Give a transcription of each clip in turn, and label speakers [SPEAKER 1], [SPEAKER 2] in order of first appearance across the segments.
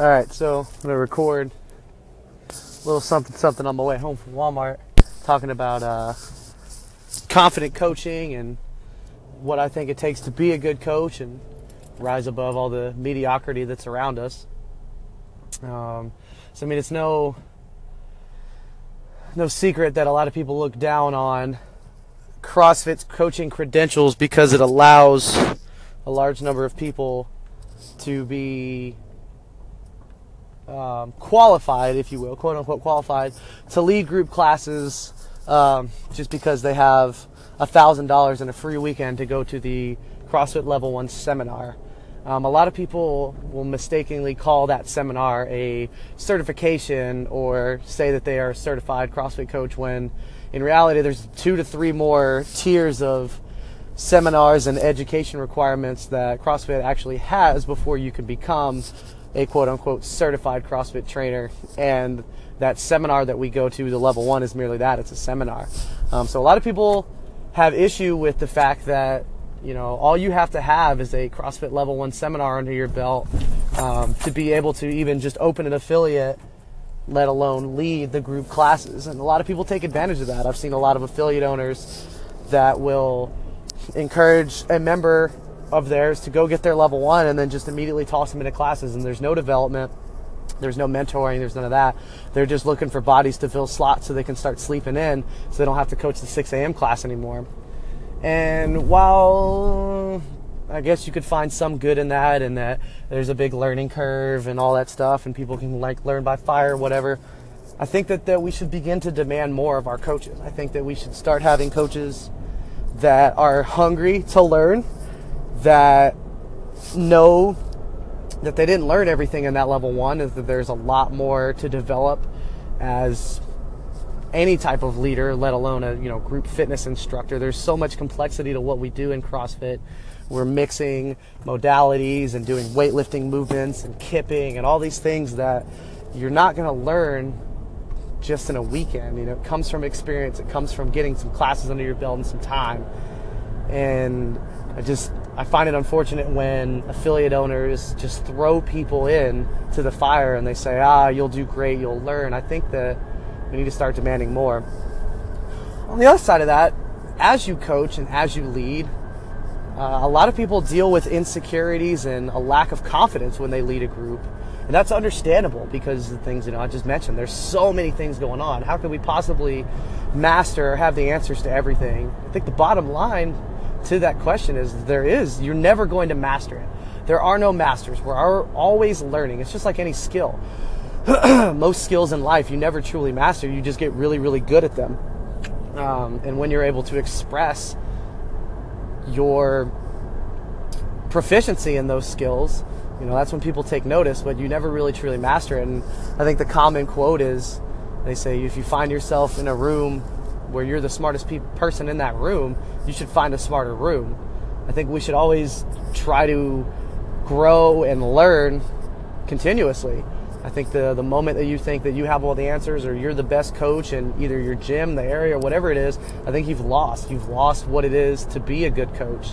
[SPEAKER 1] All right, so I'm gonna record a little something something on my way home from Walmart, talking about uh, confident coaching and what I think it takes to be a good coach and rise above all the mediocrity that's around us. Um, so I mean, it's no no secret that a lot of people look down on CrossFit's coaching credentials because it allows a large number of people to be um, qualified, if you will, quote unquote qualified, to lead group classes um, just because they have $1,000 and a free weekend to go to the CrossFit Level 1 seminar. Um, a lot of people will mistakenly call that seminar a certification or say that they are a certified CrossFit coach when in reality there's two to three more tiers of seminars and education requirements that CrossFit actually has before you can become a quote unquote certified CrossFit trainer. And that seminar that we go to, the level one, is merely that it's a seminar. Um, so a lot of people have issue with the fact that you know, all you have to have is a CrossFit Level 1 seminar under your belt um, to be able to even just open an affiliate, let alone lead the group classes. And a lot of people take advantage of that. I've seen a lot of affiliate owners that will encourage a member of theirs to go get their Level 1 and then just immediately toss them into classes, and there's no development. There's no mentoring. There's none of that. They're just looking for bodies to fill slots so they can start sleeping in, so they don't have to coach the 6 a.m. class anymore. And while I guess you could find some good in that, and that there's a big learning curve and all that stuff, and people can like learn by fire, whatever. I think that, that we should begin to demand more of our coaches. I think that we should start having coaches that are hungry to learn, that know that they didn't learn everything in that level one, is that there's a lot more to develop as any type of leader, let alone a you know group fitness instructor. There's so much complexity to what we do in CrossFit. We're mixing modalities and doing weightlifting movements and kipping and all these things that you're not going to learn just in a weekend. You know, it comes from experience. It comes from getting some classes under your belt and some time. And I just I find it unfortunate when affiliate owners just throw people in to the fire and they say, "Ah, you'll do great, you'll learn." I think that we need to start demanding more. On the other side of that, as you coach and as you lead, uh, a lot of people deal with insecurities and a lack of confidence when they lead a group. And that's understandable because the things you know I just mentioned. There's so many things going on. How could we possibly master or have the answers to everything? I think the bottom line to that question is there is. You're never going to master it. There are no masters. We're always learning. It's just like any skill. most skills in life you never truly master. You just get really, really good at them. Um, and when you're able to express your proficiency in those skills, you know, that's when people take notice, but you never really truly master it. And I think the common quote is they say, if you find yourself in a room where you're the smartest pe- person in that room, you should find a smarter room. I think we should always try to grow and learn continuously. I think the the moment that you think that you have all the answers or you're the best coach in either your gym, the area, whatever it is, I think you've lost. You've lost what it is to be a good coach.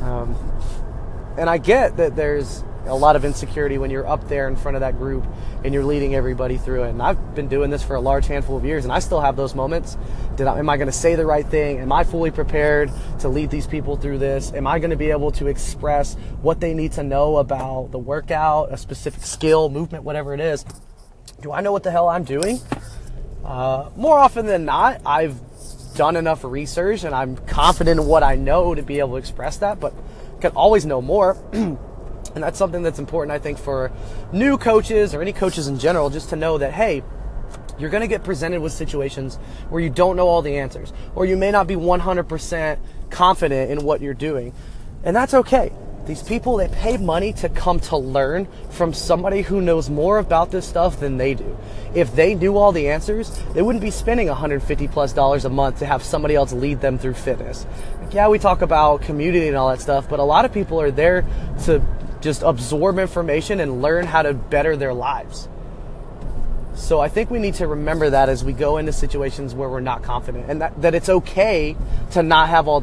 [SPEAKER 1] Um, and I get that there's a lot of insecurity when you're up there in front of that group and you're leading everybody through it. And I've been doing this for a large handful of years, and I still have those moments. Did I, am I going to say the right thing? Am I fully prepared to lead these people through this? Am I going to be able to express what they need to know about the workout, a specific skill, movement, whatever it is? Do I know what the hell I'm doing? Uh, more often than not, I've done enough research and I'm confident in what I know to be able to express that, but can always know more. And that's something that's important, I think, for new coaches or any coaches in general, just to know that, hey, you're going to get presented with situations where you don't know all the answers, or you may not be 100% confident in what you're doing. And that's okay. These people, they pay money to come to learn from somebody who knows more about this stuff than they do. If they knew all the answers, they wouldn't be spending 150 plus dollars a month to have somebody else lead them through fitness. Like, yeah, we talk about community and all that stuff, but a lot of people are there to just absorb information and learn how to better their lives. So I think we need to remember that as we go into situations where we're not confident and that, that it's okay to not have all